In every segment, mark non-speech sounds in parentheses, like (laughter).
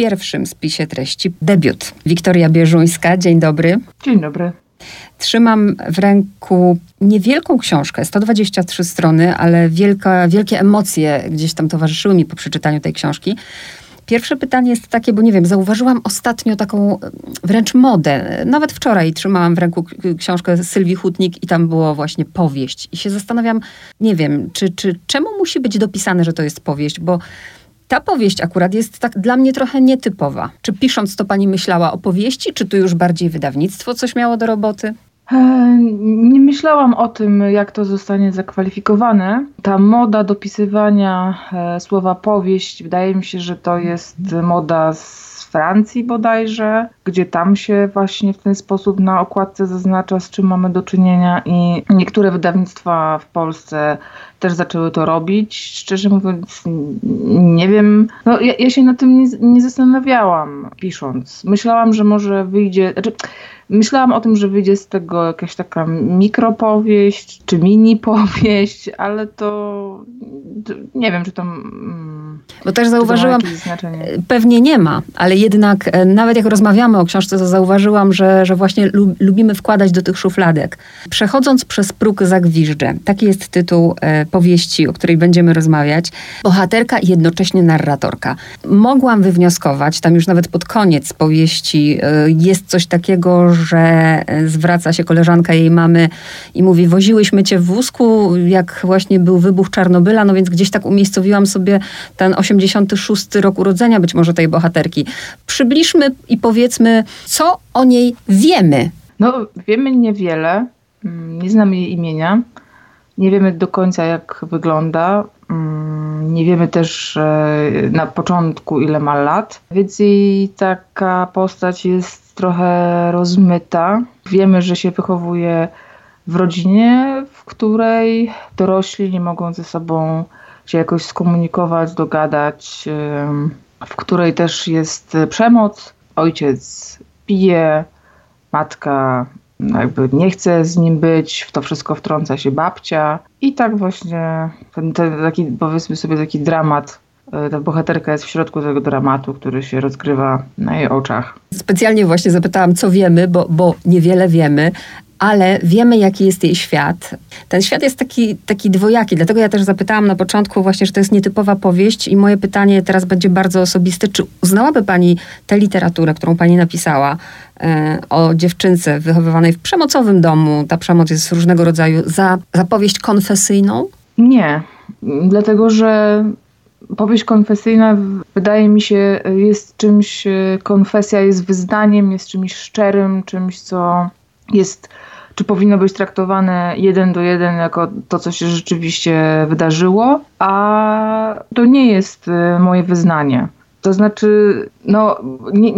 pierwszym spisie treści debiut. Wiktoria Bierzuńska, dzień dobry. Dzień dobry. Trzymam w ręku niewielką książkę, 123 strony, ale wielka, wielkie emocje gdzieś tam towarzyszyły mi po przeczytaniu tej książki. Pierwsze pytanie jest takie, bo nie wiem, zauważyłam ostatnio taką wręcz modę. Nawet wczoraj trzymałam w ręku książkę Sylwii Hutnik i tam było właśnie powieść. I się zastanawiam, nie wiem, czy, czy czemu musi być dopisane, że to jest powieść, bo ta powieść akurat jest tak dla mnie trochę nietypowa. Czy pisząc to pani myślała o powieści, czy tu już bardziej wydawnictwo coś miało do roboty? E, nie myślałam o tym, jak to zostanie zakwalifikowane. Ta moda dopisywania e, słowa powieść, wydaje mi się, że to jest moda z Francji bodajże, gdzie tam się właśnie w ten sposób na okładce zaznacza, z czym mamy do czynienia, i niektóre wydawnictwa w Polsce też zaczęły to robić. Szczerze mówiąc, nie wiem. No, ja, ja się na tym nie, nie zastanawiałam pisząc. Myślałam, że może wyjdzie. Znaczy, Myślałam o tym, że wyjdzie z tego jakaś taka mikropowieść czy mini powieść, ale to nie wiem, czy to. Mm, Bo też zauważyłam, pewnie nie ma, ale jednak e, nawet jak rozmawiamy o książce, to zauważyłam, że, że właśnie lubimy wkładać do tych szufladek. Przechodząc przez próg zagwiżdże, taki jest tytuł e, powieści, o której będziemy rozmawiać. Bohaterka i jednocześnie narratorka. Mogłam wywnioskować, tam już nawet pod koniec powieści e, jest coś takiego, że e, zwraca się koleżanka jej mamy i mówi, woziłyśmy cię w wózku, jak właśnie był wybuch Czarnobyla, no więc gdzieś tak umiejscowiłam sobie ten 86 rok urodzenia być może tej bohaterki. Przybliżmy i powiedzmy, co o niej wiemy. No, wiemy niewiele. Mm, nie znamy jej imienia. Nie wiemy do końca, jak wygląda. Mm, nie wiemy też na początku, ile ma lat, więc jej taka postać jest trochę rozmyta. Wiemy, że się wychowuje w rodzinie, w której dorośli nie mogą ze sobą się jakoś skomunikować, dogadać, w której też jest przemoc. Ojciec pije, matka jakby nie chce z nim być, w to wszystko wtrąca się babcia. I tak właśnie ten, ten taki, powiedzmy sobie, taki dramat E, ta bohaterka jest w środku tego dramatu, który się rozgrywa na jej oczach. Specjalnie właśnie zapytałam, co wiemy, bo, bo niewiele wiemy, ale wiemy, jaki jest jej świat. Ten świat jest taki, taki dwojaki, dlatego ja też zapytałam na początku właśnie, że to jest nietypowa powieść i moje pytanie teraz będzie bardzo osobiste. Czy uznałaby Pani tę literaturę, którą Pani napisała e, o dziewczynce wychowywanej w przemocowym domu, ta przemoc jest różnego rodzaju, za, za powieść konfesyjną? Nie, dlatego że powieść konfesyjna wydaje mi się jest czymś, e, konfesja jest wyznaniem, jest czymś szczerym, czymś, co jest, czy powinno być traktowane jeden do jeden jako to, co się rzeczywiście wydarzyło, a to nie jest e, moje wyznanie. To znaczy, no, nie,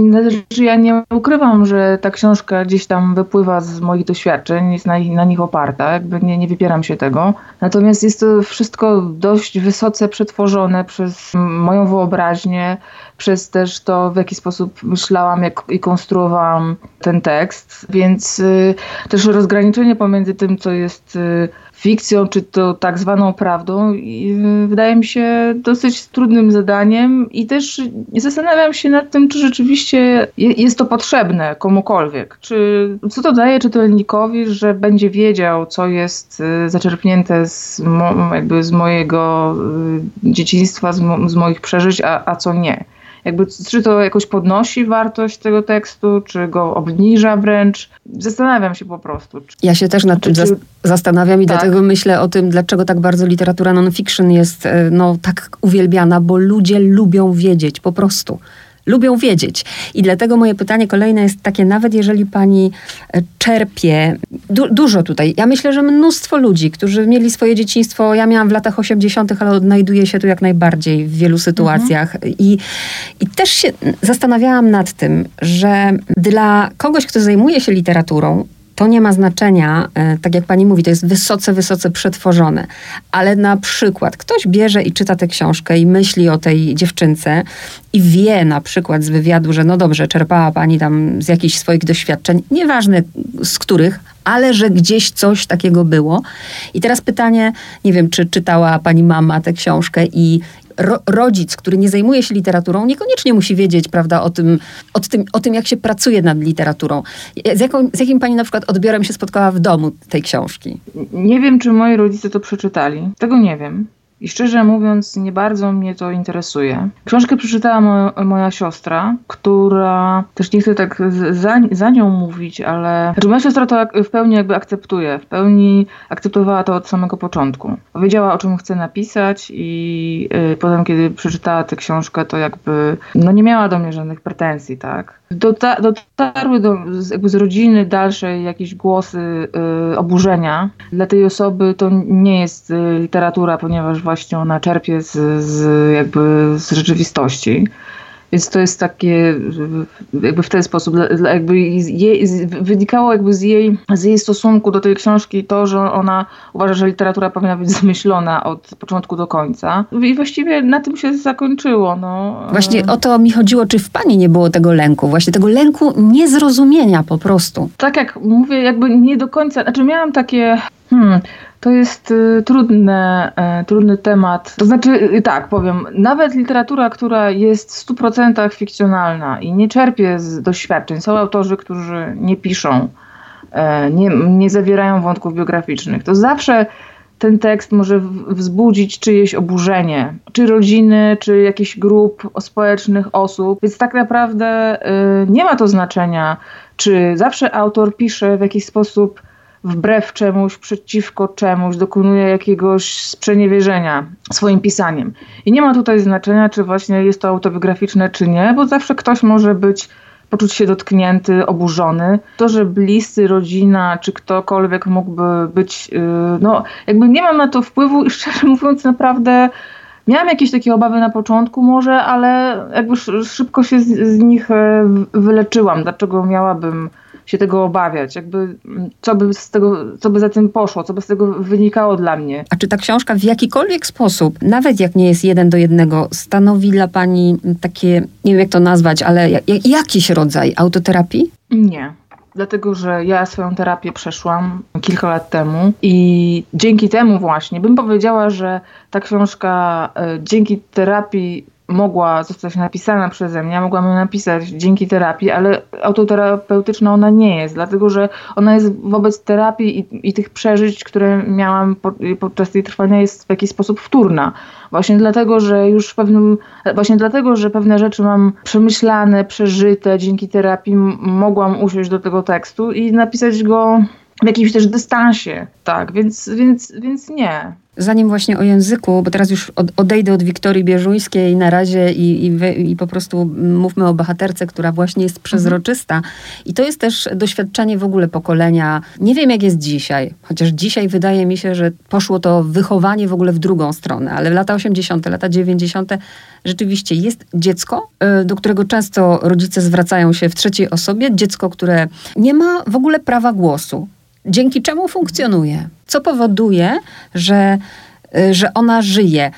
ja nie ukrywam, że ta książka gdzieś tam wypływa z moich doświadczeń, jest na, na nich oparta, jakby nie, nie wypieram się tego. Natomiast jest to wszystko dość wysoce przetworzone przez moją wyobraźnię, przez też to, w jaki sposób myślałam jak, i konstruowałam ten tekst, więc y, też rozgraniczenie pomiędzy tym, co jest y, fikcją, czy to tak zwaną prawdą, y, wydaje mi się dosyć trudnym zadaniem i też zastanawiam się nad tym, czy rzeczywiście jest to potrzebne komukolwiek. Czy, co to daje czytelnikowi, że będzie wiedział, co jest y, zaczerpnięte z, jakby z mojego y, dzieciństwa, z, mo, z moich przeżyć, a, a co nie jakby czy to jakoś podnosi wartość tego tekstu, czy go obniża wręcz. Zastanawiam się po prostu. Czy, ja się też nad tym czy, zastanawiam i tak. dlatego myślę o tym, dlaczego tak bardzo literatura non-fiction jest e, no, tak uwielbiana, bo ludzie lubią wiedzieć po prostu lubią wiedzieć. I dlatego moje pytanie kolejne jest takie, nawet jeżeli pani e, czerpie, du dużo tutaj, ja myślę, że mnóstwo ludzi, którzy mieli swoje dzieciństwo, ja miałam w latach 80., ale odnajduję się tu jak najbardziej w wielu sytuacjach. Mhm. I, I też się zastanawiałam nad tym, że dla kogoś, kto zajmuje się literaturą, to nie ma znaczenia, e, tak jak pani mówi, to jest wysoce, wysoce przetworzone. Ale na przykład ktoś bierze i czyta tę książkę i myśli o tej dziewczynce i wie na przykład z wywiadu, że no dobrze, czerpała pani tam z jakichś swoich doświadczeń, nieważne z których, ale że gdzieś coś takiego było. I teraz pytanie, nie wiem, czy czytała pani mama tę książkę i ro, rodzic, który nie zajmuje się literaturą, niekoniecznie musi wiedzieć, prawda, o tym, o tym, o tym jak się pracuje nad literaturą. Z, jaką, z jakim pani na przykład odbiorem się spotkała w domu tej książki? Nie wiem, czy moi rodzice to przeczytali. Tego nie wiem. I szczerze mówiąc, nie bardzo mnie to interesuje. Książkę przeczytała moja, siostra, która też nie chcę tak za, za, nią mówić, ale znaczy moja siostra to w pełni jakby akceptuje, w pełni akceptowała to od samego początku. Wiedziała o czym chce napisać i y, potem, kiedy przeczytała tę książkę, to jakby no nie miała do mnie żadnych pretensji, tak. Dota dotarły do, jakby z rodziny dalszej jakieś głosy y, oburzenia. Dla tej osoby to nie jest y, literatura, ponieważ właśnie ona czerpie z, z, jakby z rzeczywistości. Więc to jest takie, jakby w ten sposób, jakby jej, wynikało jakby z jej, z jej stosunku do tej książki to, że ona uważa, że literatura powinna być zamyślona od początku do końca. I właściwie na tym się zakończyło. No. Właśnie o to mi chodziło, czy w pani nie było tego lęku, właśnie tego lęku niezrozumienia po prostu. Tak jak mówię, jakby nie do końca, znaczy miałam takie, hmm, to jest y, trudne, y, trudny temat. To znaczy, y, tak, powiem, nawet literatura, która jest w 100% fikcjonalna i nie czerpie z doświadczeń, są autorzy, którzy nie piszą, nie, nie zawierają wątków biograficznych, to zawsze ten tekst może wzbudzić czyjeś oburzenie, czy rodziny, czy jakichś grup społecznych osób. Więc tak naprawdę nie ma to znaczenia, czy zawsze autor pisze w jakiś sposób wbrew czemuś, przeciwko czemuś, dokonuje jakiegoś sprzeniewierzenia swoim pisaniem. I nie ma tutaj znaczenia, czy właśnie jest to autobiograficzne, czy nie, bo zawsze ktoś może być poczuć się dotknięty, oburzony. To, że bliscy, rodzina czy ktokolwiek mógłby być, yy, no jakby nie mam na to wpływu i (laughs) szczerze mówiąc naprawdę miałam jakieś takie obawy na początku może, ale jakby szybko się z, z nich e, wyleczyłam. Dlaczego miałabym się tego obawiać, jakby mm, co by z tego, co by za tym poszło, co by z tego wynikało dla mnie. A czy ta książka w jakikolwiek sposób, nawet jak nie jest jeden do jednego, stanowi dla pani takie, nie wiem jak to nazwać, ale jakiś rodzaj autoterapii? Nie dlatego że ja swoją terapię przeszłam kilka lat temu i dzięki temu właśnie bym powiedziała, że ta książka e, dzięki terapii mogła zostać napisana przeze mnie, mogłam ją napisać dzięki terapii, ale autoterapeutyczna ona nie jest, dlatego że ona jest wobec terapii i, i tych przeżyć, które miałam po, podczas tej trwania jest w jakiś sposób wtórna. Właśnie dlatego, że już w pewnym, właśnie dlatego, że pewne rzeczy mam przemyślane, przeżyte, dzięki terapii mogłam usiąść do tego tekstu i napisać go w jakimś też dystansie, tak, więc, więc, więc nie. Zanim właśnie o języku, bo teraz już odejdę od Wiktorii Bieżuńskiej na razie i, i, i, po prostu mówmy o bohaterce, która właśnie jest przezroczysta. Mhm. I to jest też doświadczenie w ogóle pokolenia. Nie wiem, jak jest dzisiaj, chociaż dzisiaj wydaje mi się, że poszło to wychowanie w ogóle w drugą stronę, ale lata 80., lata 90. rzeczywiście jest dziecko, y, do którego często rodzice zwracają się w trzeciej osobie, dziecko, które nie ma w ogóle prawa głosu dzięki czemu funkcjonuje, co powoduje, że, y, że ona żyje.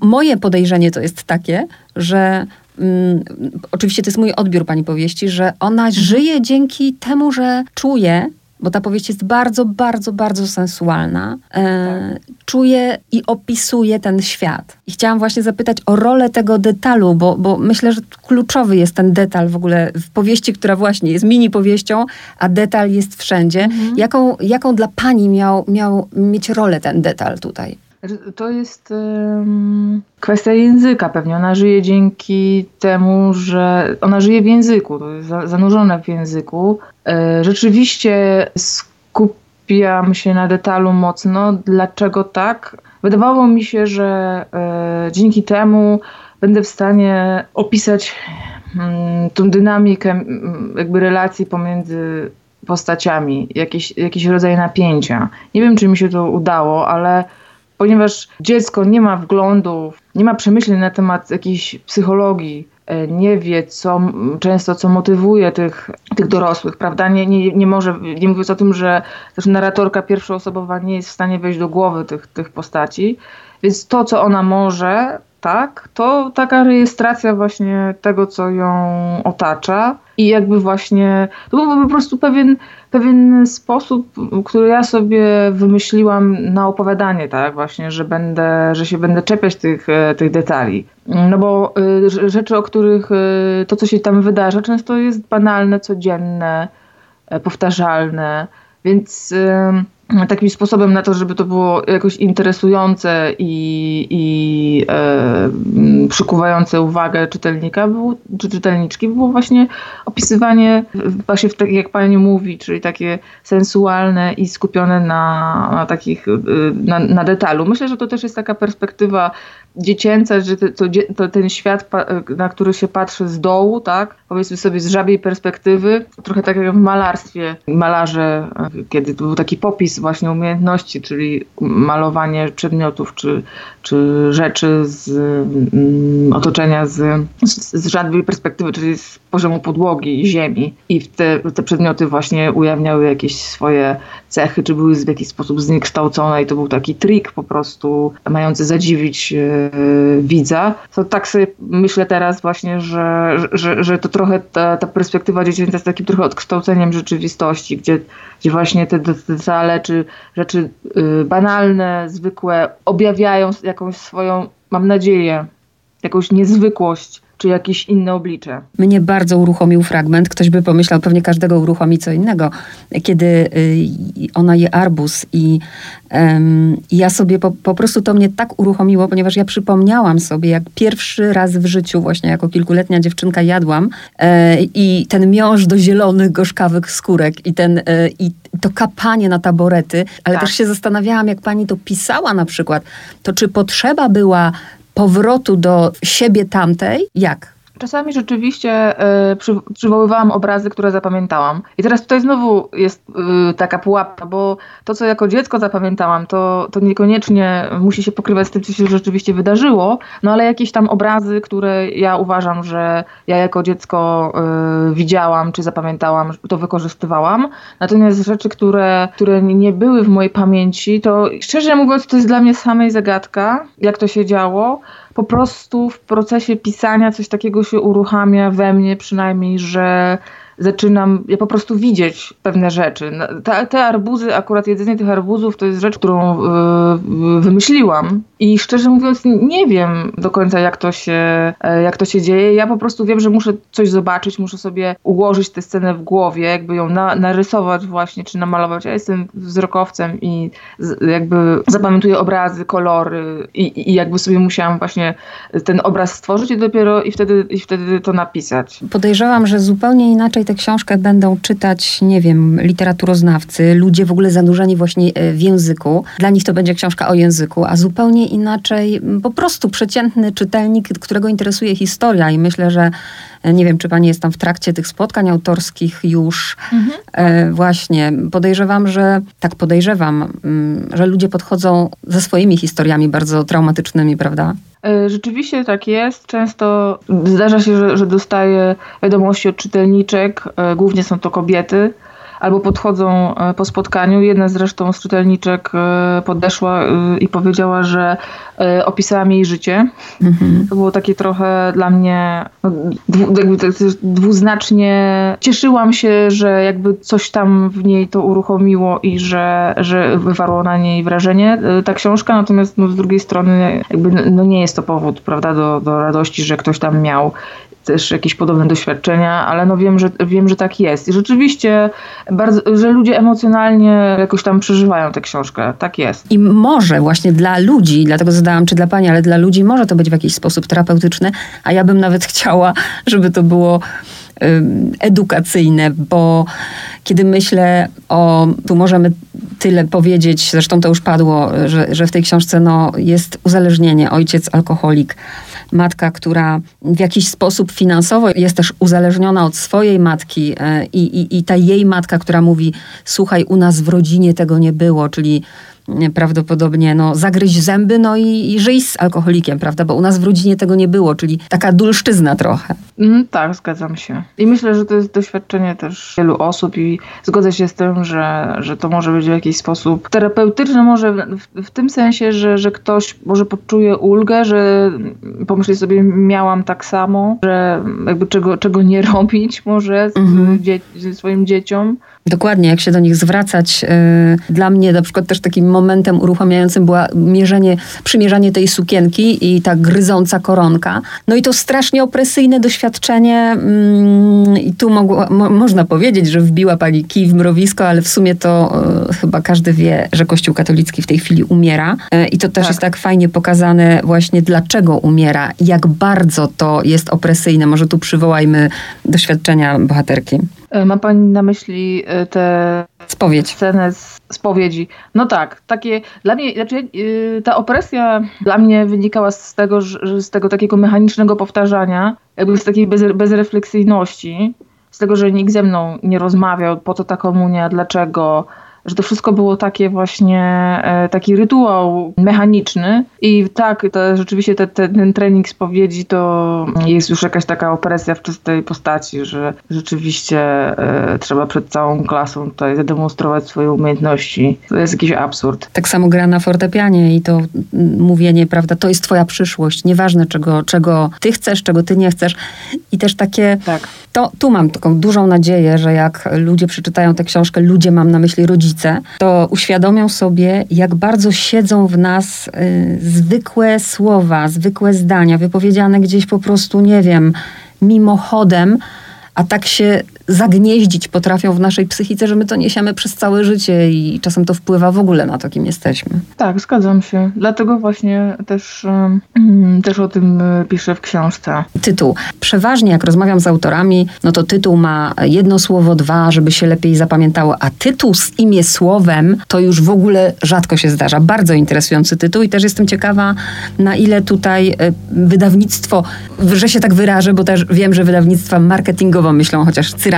moje podejrzenie to jest takie, że mm, oczywiście to jest mój odbiór pani powieści, że ona mhm. żyje dzięki temu, że czuje, bo ta powieść jest bardzo, bardzo, bardzo sensualna. E, czuje i opisuje ten świat. I chciałam właśnie zapytać o rolę tego detalu, bo, bo myślę, że kluczowy jest ten detal w ogóle w powieści, która właśnie jest mini powieścią, a detal jest wszędzie. Mhm. Jaką, jaką dla pani miał, miał mieć rolę ten detal tutaj? To jest um, kwestia języka pewnie. Ona żyje dzięki temu, że ona żyje w języku, to jest zanurzone w języku. E, rzeczywiście skupiam się na detalu mocno. Dlaczego tak? Wydawało mi się, że e, dzięki temu będę w stanie opisać mm, tą dynamikę jakby relacji pomiędzy postaciami, jakiś, jakiś rodzaj napięcia. Nie wiem, czy mi się to udało, ale ponieważ dziecko nie ma wglądu, nie ma przemyśleń na temat jakiejś psychologii, nie wie co, często, co motywuje tych, tych dorosłych, prawda? Nie, nie, nie może, nie mówiąc o tym, że też narratorka pierwszoosobowa nie jest w stanie wejść do głowy tych, tych postaci, więc to, co ona może, tak, to taka rejestracja właśnie tego, co ją otacza i jakby właśnie, to był po prostu pewien, pewien sposób, który ja sobie wymyśliłam na opowiadanie, tak, właśnie, że będę, że się będę czepiać tych, e, tych detali. No bo y, rzeczy, o których y, to, co się tam wydarza, często jest banalne, codzienne, powtarzalne, więc takim sposobem na to, żeby to było jakoś interesujące i, i e, przykuwające uwagę czytelnika było, czy czytelniczki było właśnie opisywanie właśnie tak jak pani mówi, czyli takie sensualne i skupione na, na takich, na, na detalu. Myślę, że to też jest taka perspektywa dziecięca, że to, to, ten świat, na który się patrzy z dołu, tak, powiedzmy sobie z żabiej perspektywy, trochę tak jak w malarstwie. Malarze, kiedy to był taki popis właśnie umiejętności, czyli malowanie przedmiotów czy, czy rzeczy z mm, otoczenia z, z, z perspektywy, czyli z poziomu podłogi ziemi i te, te przedmioty właśnie ujawniały jakieś swoje cechy, czy były w jakiś sposób zniekształcone i to był taki trik po prostu mający zadziwić e, widza. To tak sobie myślę teraz właśnie, że, że, że to trochę ta, ta perspektywa dziecięca jest takim trochę odkształceniem rzeczywistości, gdzie, gdzie właśnie te detale czy rzeczy y, banalne, zwykłe objawiają jakąś swoją, mam nadzieję, jakąś niezwykłość czy jakieś inne oblicze. Mnie bardzo uruchomił fragment, ktoś by pomyślał, pewnie każdego uruchomi co innego, kiedy y, ona je arbuz i um, ja sobie po, po, prostu to mnie tak uruchomiło, ponieważ ja przypomniałam sobie, jak pierwszy raz w życiu właśnie jako kilkuletnia dziewczynka jadłam e, i ten miąższ do zielonych, gorzkawych skórek i, ten, e, i to kapanie na taborety, ale tak. też się zastanawiałam, jak pani to pisała na przykład, to czy potrzeba była powrotu do siebie tamtej, jak? Czasami rzeczywiście y, przy, przywoływałam obrazy, które zapamiętałam. I teraz tutaj znowu jest y, taka pułapka, bo to, co jako dziecko zapamiętałam, to, to niekoniecznie musi się pokrywać z tym, co się rzeczywiście wydarzyło, no ale jakieś tam obrazy, które ja uważam, że ja jako dziecko y, widziałam, czy zapamiętałam, to wykorzystywałam. Natomiast rzeczy, które, które nie były w mojej pamięci, to szczerze mówiąc, to jest dla mnie samej zagadka, jak to się działo po prostu w procesie pisania coś takiego się uruchamia we mnie przynajmniej, że zaczynam ja po prostu widzieć pewne rzeczy. Te, te arbuzy, akurat jedzenie tych arbuzów to jest rzecz, którą yy, wymyśliłam i szczerze mówiąc nie wiem do końca jak to, się, e, jak to się dzieje. Ja po prostu wiem, że muszę coś zobaczyć, muszę sobie ułożyć tę scenę w głowie, jakby ją na, narysować właśnie, czy namalować. Ja jestem wzrokowcem i z, jakby zapamiętuję obrazy, kolory i, i jakby sobie musiałam właśnie ten obraz stworzyć i dopiero i wtedy, i wtedy to napisać. Podejrzewam, że zupełnie inaczej tę książkę będą czytać, nie wiem, literaturoznawcy, ludzie w ogóle zanurzeni właśnie e, w języku. Dla nich to będzie książka o języku, a zupełnie inaczej po prostu przeciętny czytelnik, którego interesuje historia i myślę, że nie wiem, czy pani jest tam w trakcie tych spotkań autorskich już. Mhm. E, właśnie podejrzewam, że tak podejrzewam, mm, że ludzie podchodzą ze swoimi historiami bardzo traumatycznymi, prawda? E, rzeczywiście tak jest. Często zdarza się, że, że dostaję wiadomości od czytelniczek, e, głównie są to kobiety, albo podchodzą e, po spotkaniu. Jedna zresztą z czytelniczek podeszła i powiedziała, że opisałam jej życie. Mhm. To było takie trochę dla mnie no, jakby tak dwuznacznie. Cieszyłam się, że jakby coś tam w niej to uruchomiło i że, że wywarło na niej wrażenie ta książka, natomiast no, z drugiej strony jakby no, nie jest to powód prawda, do, do radości, że ktoś tam miał też jakieś podobne doświadczenia, ale no wiem, że, wiem, że tak jest. I rzeczywiście, bardzo, że ludzie emocjonalnie jakoś tam przeżywają tę książkę. Tak jest. I może właśnie dla ludzi, dlatego zadałam czy dla pani, ale dla ludzi może to być w jakiś sposób terapeutyczne, a ja bym nawet (laughs) chciała, żeby to było edukacyjne, bo kiedy myślę o, tu możemy tyle powiedzieć, zresztą to już padło, że, że w tej książce no, jest uzależnienie, ojciec alkoholik, matka, która w jakiś sposób finansowo jest też uzależniona od swojej matki e, i, i, i ta jej matka, która mówi, słuchaj, u nas w rodzinie tego nie było, czyli prawdopodobnie no, zagryźć zęby, no i, i żyć z alkoholikiem, prawda? Bo u nas w rodzinie tego nie było, czyli taka dulszczyzna trochę. Mm, tak, zgadzam się. I myślę, że to jest doświadczenie też wielu osób i zgodzę się z tym, że, że to może być w jakiś sposób terapeutyczne, może w, w tym sensie, że, że ktoś może poczuje ulgę, że pomyśli sobie, miałam tak samo, że jakby czego, czego nie (laughs) robić może z, mhm. ze swoim dzieciom. Dokładnie, jak się do nich zwracać. Y, dla mnie na przykład też takim momentem uruchamiającym była mierzenie, przymierzanie tej sukienki i ta gryząca koronka. No i to strasznie opresyjne doświadczenie mm, i tu mogło, mo, można powiedzieć, że wbiła pani kij w mrowisko, ale w sumie to y, chyba każdy wie, że Kościół katolicki w tej chwili umiera y, i to też tak. jest tak fajnie pokazane właśnie dlaczego umiera, jak bardzo to jest opresyjne. Może tu przywołajmy doświadczenia bohaterki. E, ma pani na myśli e, tę Spowiedź. scenę z spowiedzi? No tak, takie dla mnie, znaczy e, ta opresja dla mnie wynikała z tego, że z tego takiego mechanicznego powtarzania, jakby z takiej bez, bezrefleksyjności, z tego, że nikt ze mną nie rozmawiał, po co ta komunia, dlaczego, że to wszystko było takie właśnie, e, taki rytuał mechaniczny i tak, to rzeczywiście te, te, ten trening spowiedzi to jest już jakaś taka opresja w czystej postaci, że rzeczywiście e, trzeba przed całą klasą tutaj zademonstrować swoje umiejętności. To jest jakiś absurd. Tak samo gra na fortepianie i to mówienie, prawda, to jest twoja przyszłość, nieważne czego, czego ty chcesz, czego ty nie chcesz i też takie, tak. To tu mam taką dużą nadzieję, że jak ludzie przeczytają tę książkę, ludzie mam na myśli rodzice, to uświadomią sobie, jak bardzo siedzą w nas y, zwykłe słowa, zwykłe zdania, wypowiedziane gdzieś po prostu, nie wiem, mimochodem, a tak się zagnieździć potrafią w naszej psychice, że my to niesiemy przez całe życie i czasem to wpływa w ogóle na to, kim jesteśmy. Tak, zgadzam się. Dlatego właśnie też, um, też o tym e, piszę w książce. Tytuł. Przeważnie jak rozmawiam z autorami, no to tytuł ma jedno słowo, dwa, żeby się lepiej zapamiętało, a tytuł z imię słowem to już w ogóle rzadko się zdarza. Bardzo interesujący tytuł i też jestem ciekawa, na ile tutaj e, wydawnictwo, że się tak wyrażę, bo też wiem, że wydawnictwa marketingowo myślą, chociaż Cyra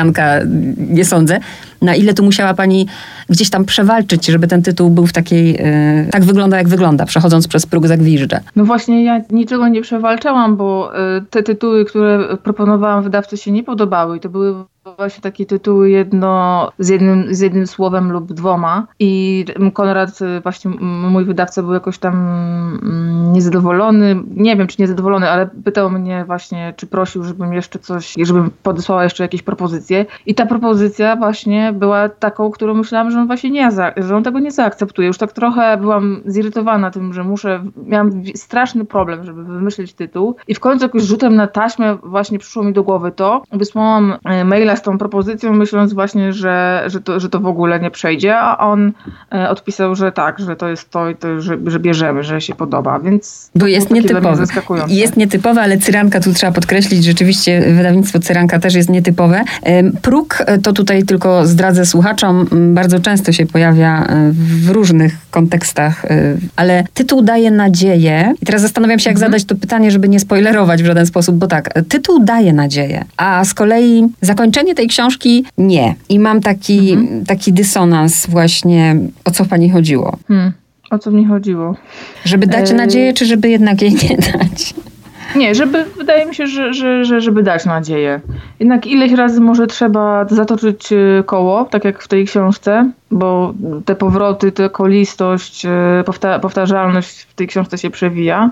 nie sądzę. Na ile tu musiała pani gdzieś tam przewalczyć, żeby ten tytuł był w takiej, yy, tak wygląda jak wygląda, przechodząc przez próg Zagwiżdża? No właśnie ja niczego nie przewalczałam, bo yy, te tytuły, które proponowałam wydawcy się nie podobały i to były właśnie takie tytuły jedno, z, jednym, z jednym słowem lub dwoma i Konrad, y, właśnie mój wydawca był jakoś tam mm, niezadowolony, nie wiem czy niezadowolony, ale pytał mnie właśnie, czy prosił, żebym jeszcze coś, żebym podesłała jeszcze jakieś propozycje. I ta propozycja właśnie była taką, którą myślałam, że on właśnie nie, że on tego nie zaakceptuje. Już tak trochę byłam zirytowana tym, że muszę, miałam straszny problem, żeby wymyślić tytuł. I w końcu jakoś rzutem na taśmę właśnie przyszło mi do głowy to, wysłałam e, maila z tą propozycją, myśląc właśnie, że, że, to, że to w ogóle nie przejdzie, a on e, odpisał, że tak, że to jest to i to, że, że bierzemy, że się podoba, więc Bo jest nietypowe. Jest nietypowe, ale Cyranka tu trzeba podkreślić, rzeczywiście wydawnictwo Cyranka też jest nietypowe. Próg, e, to tutaj tylko zdradzę słuchaczom, bardzo często się pojawia e, w różnych kontekstach, ale tytuł daje nadzieję i teraz zastanawiam się, jak mhm. zadać to pytanie, żeby nie spoilerować w żaden sposób, bo tak, tytuł daje nadzieję, a z kolei zakończenie Zakończenie tej książki nie. I mam taki, mhm. taki dysonans właśnie, o co pani chodziło. Hmm. O co mi chodziło? Żeby dać e... nadzieję, czy żeby jednak jej nie dać? Nie, żeby, wydaje mi się, że, że, że żeby dać nadzieję. Jednak ileś razy może trzeba zatoczyć e, koło, tak jak w tej książce, bo te powroty, ta kolistość, e, powta powtarzalność w tej książce się przewija.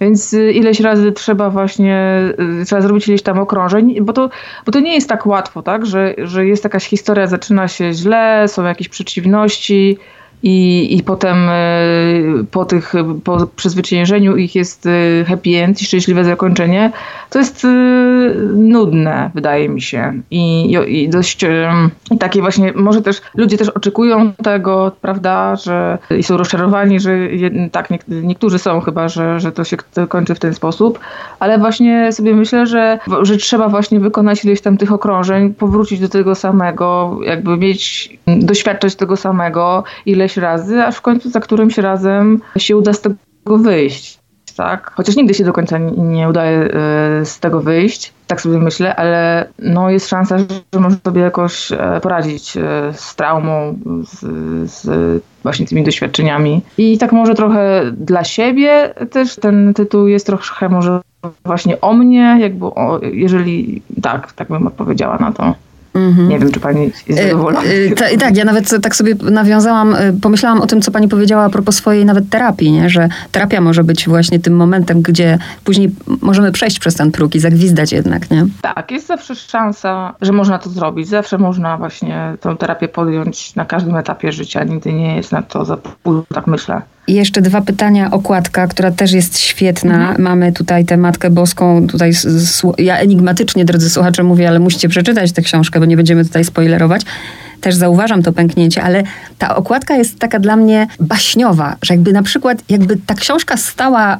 Więc y, ileś razy trzeba właśnie, y, trzeba zrobić ileś tam okrążeń, bo to, bo to nie jest tak łatwo, tak? Że, że jest jakaś historia, zaczyna się źle, są jakieś przeciwności, i, i potem y, po tych, po przezwyciężeniu ich jest happy end i szczęśliwe zakończenie, to jest y, nudne, wydaje mi się. I, i dość i takie właśnie, może też ludzie też oczekują tego, prawda, że i są rozczarowani, że tak, niektórzy są chyba, że, że to się kończy w ten sposób, ale właśnie sobie myślę, że, że trzeba właśnie wykonać ileś tam tych okrążeń, powrócić do tego samego, jakby mieć, doświadczać tego samego ileś razy, aż w końcu za którymś razem się uda z tego wyjść tak? Chociaż nigdy się do końca nie, udaje y, z tego wyjść, tak sobie myślę, ale no jest szansa, że może sobie jakoś e, poradzić e, z traumą, z, z, właśnie tymi doświadczeniami. I tak może trochę dla siebie też ten tytuł jest trochę może właśnie o mnie, jakby o, jeżeli tak, tak bym odpowiedziała na to. Mhm. Nie wiem, czy pani jest e, zadowolona. E, tak, ja nawet tak sobie nawiązałam, e, pomyślałam o tym, co pani powiedziała a propos swojej nawet terapii, nie? że terapia może być właśnie tym momentem, gdzie później możemy przejść przez ten próg i zagwizdać jednak, nie? Tak, jest zawsze szansa, że można to zrobić. Zawsze można właśnie tę terapię podjąć na każdym etapie życia. Nigdy nie jest na to za późno, tak myślę. I jeszcze dwa pytania. Okładka, która też jest świetna. Mhm. Mamy tutaj tę Matkę Boską. Tutaj ja enigmatycznie, drodzy słuchacze, mówię, ale musicie przeczytać tę książkę, bo nie będziemy tutaj spoilerować też zauważam to pęknięcie, ale ta okładka jest taka dla mnie baśniowa, że jakby na przykład, jakby ta książka stała y,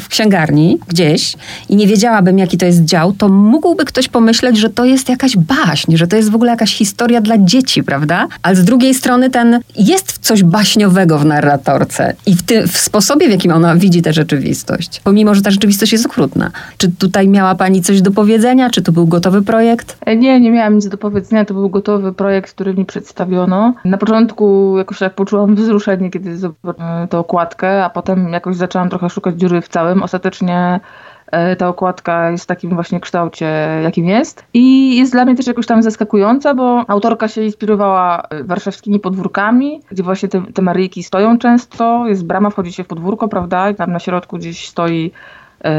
w księgarni gdzieś i nie wiedziałabym, jaki to jest dział, to mógłby ktoś pomyśleć, że to jest jakaś baśń, że to jest w ogóle jakaś historia dla dzieci, prawda? Ale z drugiej strony ten jest coś baśniowego w narratorce i w, tym, w sposobie, w jakim ona widzi tę rzeczywistość, pomimo, że ta rzeczywistość jest okrutna. Czy tutaj miała pani coś do powiedzenia? Czy to był gotowy projekt? E, nie, nie miałam nic do powiedzenia. To był gotowy projekt, który mi przedstawiono. Na początku jakoś tak poczułam wzruszenie, kiedy zobaczyłam tę okładkę, a potem jakoś zaczęłam trochę szukać dziury w całym. Ostatecznie e, ta okładka jest w takim właśnie kształcie, jakim jest. I jest dla mnie też jakoś tam zaskakująca, bo autorka się inspirowała e, warszawskimi podwórkami, gdzie właśnie te, te Maryjki stoją często. Jest brama, wchodzi się w podwórko, prawda? I tam na środku gdzieś stoi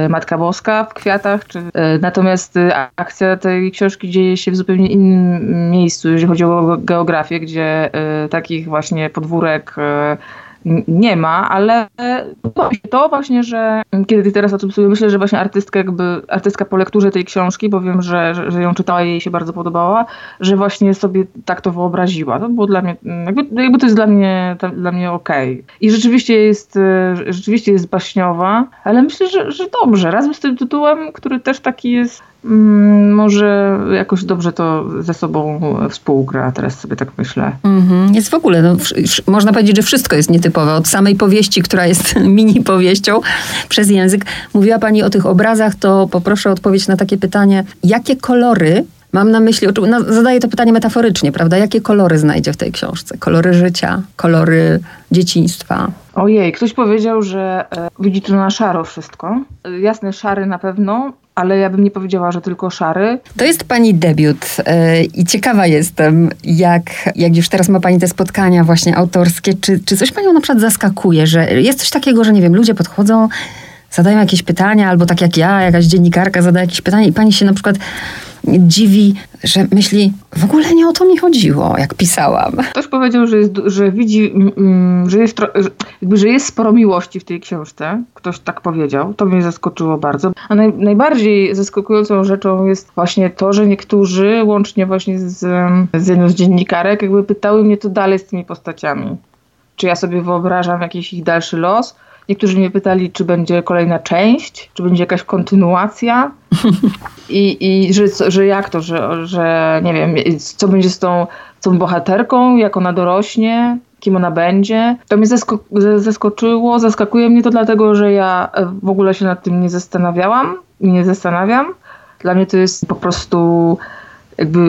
Matka Boska w kwiatach. Czy, e, natomiast e, akcja tej książki dzieje się w zupełnie innym miejscu, jeżeli chodzi o geografię, gdzie takich właśnie podwórek nie ma, ale to właśnie, że kiedy teraz o tym sobie myślę, że właśnie artystka jakby, artystka po lekturze tej książki, bo wiem, że, że, ją czytała i jej się bardzo podobała, że właśnie sobie tak to wyobraziła. To było dla mnie, jakby, jakby to jest dla mnie, dla mnie okej. Okay. I rzeczywiście jest, rzeczywiście jest baśniowa, ale myślę, że, że dobrze. Razem z tym tytułem, który też taki jest Mm, może jakoś dobrze to ze sobą współgra, teraz sobie tak myślę. Mm-hmm. Jest w ogóle, no, można powiedzieć, że wszystko jest nietypowe. Od samej powieści, która jest (laughs) mini powieścią przez język. Mówiła Pani o tych obrazach, to poproszę o odpowiedź na takie pytanie. Jakie kolory Mam na myśli, no, zadaję to pytanie metaforycznie, prawda? Jakie kolory znajdzie w tej książce? Kolory życia, kolory dzieciństwa. Ojej, ktoś powiedział, że e, widzi tu na szaro wszystko. E, jasne, szary na pewno, ale ja bym nie powiedziała, że tylko szary. To jest pani debiut yy, i ciekawa jestem, jak, jak już teraz ma pani te spotkania właśnie autorskie, czy, czy coś panią na przykład zaskakuje, że jest coś takiego, że nie wiem, ludzie podchodzą, zadają jakieś pytania, albo tak jak ja, jakaś dziennikarka zada jakieś pytanie i pani się na przykład dziwi, że myśli, w ogóle nie o to mi chodziło, jak pisałam. Ktoś powiedział, że, jest, że widzi, że jest, jakby, że jest sporo miłości w tej książce. Ktoś tak powiedział. To mnie zaskoczyło bardzo. A naj, najbardziej zaskakującą rzeczą jest właśnie to, że niektórzy, łącznie właśnie z, z jedną z dziennikarek, jakby pytały mnie, co dalej z tymi postaciami. Czy ja sobie wyobrażam jakiś ich dalszy los? Niektórzy mnie pytali, czy będzie kolejna część, czy będzie jakaś kontynuacja. (laughs) I, i że, że jak to, że, że nie wiem, co będzie z tą, tą bohaterką, jak ona dorośnie, kim ona będzie. To mnie zasko zaskoczyło, zaskakuje mnie to dlatego, że ja w ogóle się nad tym nie zastanawiałam i nie zastanawiam. Dla mnie to jest po prostu jakby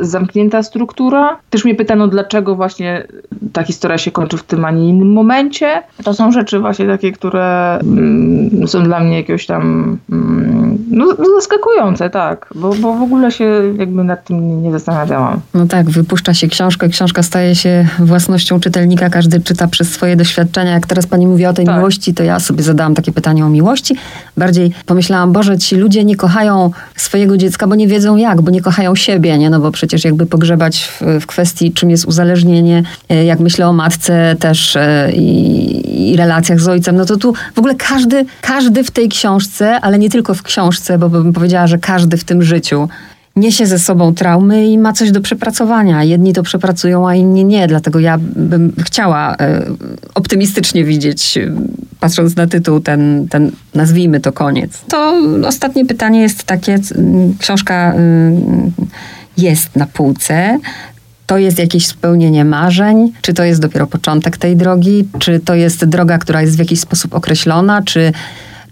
zamknięta struktura. Też mnie pytano, dlaczego właśnie ta historia się kończy w tym, a nie innym momencie. To są rzeczy właśnie takie, które mm, są dla mnie jakieś tam mm, no, zaskakujące, tak, bo, bo w ogóle się jakby nad tym nie zastanawiałam. No tak, wypuszcza się książkę, książka staje się własnością czytelnika, każdy czyta przez swoje doświadczenia. Jak teraz pani mówi o tej tak. miłości, to ja sobie zadałam takie pytanie o miłości. Bardziej pomyślałam, Boże, ci ludzie nie kochają swojego dziecka, bo nie wiedzą jak, bo nie kochają kochają siebie, nie? No bo przecież jakby pogrzebać w, w kwestii, czym jest uzależnienie, e, jak myślę o matce też e, i, i, relacjach z ojcem, no to tu w ogóle każdy, każdy w tej książce, ale nie tylko w książce, bo bym powiedziała, że każdy w tym życiu niesie ze sobą traumy i ma coś do przepracowania. Jedni to przepracują, a inni nie. Dlatego ja bym chciała e, optymistycznie widzieć, patrząc na tytuł, ten, ten nazwijmy to koniec. To ostatnie pytanie jest takie, książka y, jest na półce. to jest jakieś spełnienie marzeń? Czy to jest dopiero początek tej drogi? Czy to jest droga, która jest w jakiś sposób określona? Czy,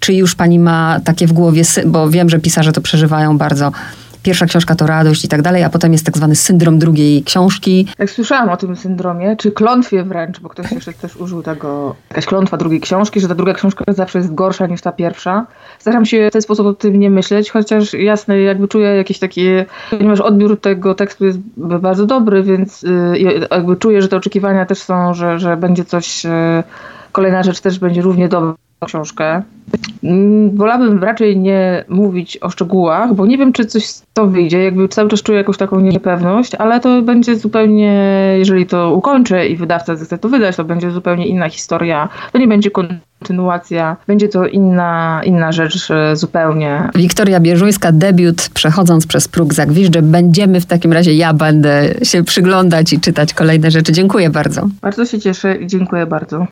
czy już pani ma takie w głowie, bo wiem, że pisarze to przeżywają bardzo pierwsza książka to radość i tak dalej, a potem jest tak zwany syndrom drugiej książki. Jak słyszałam o tym syndromie, czy klątwie wręcz, bo ktoś jeszcze też użył tego, jakaś klątwa drugiej książki, że ta druga książka zawsze jest gorsza niż ta pierwsza. Staram się w ten sposób o tym nie myśleć, chociaż jasne, jakby czuję jakieś takie, ponieważ odbiór tego tekstu jest bardzo dobry, więc y, jakby czuję, że te oczekiwania też są, że, że będzie coś, y, kolejna rzecz też będzie równie dobra książkę. Mm, wolałabym raczej nie mówić o szczegółach, bo nie wiem, czy coś z to wyjdzie. Jakby cały czas czuję jakąś taką niepewność, ale to będzie zupełnie, jeżeli to ukończę i wydawca zechce to wydać, to będzie zupełnie inna historia. To nie będzie kontynuacja, będzie to inna, inna rzecz e, zupełnie. Wiktoria Bierzuńska, debiut Przechodząc przez próg Zagwiżdże. Będziemy w takim razie, ja będę się przyglądać i czytać kolejne rzeczy. Dziękuję bardzo. Bardzo się cieszę i dziękuję bardzo.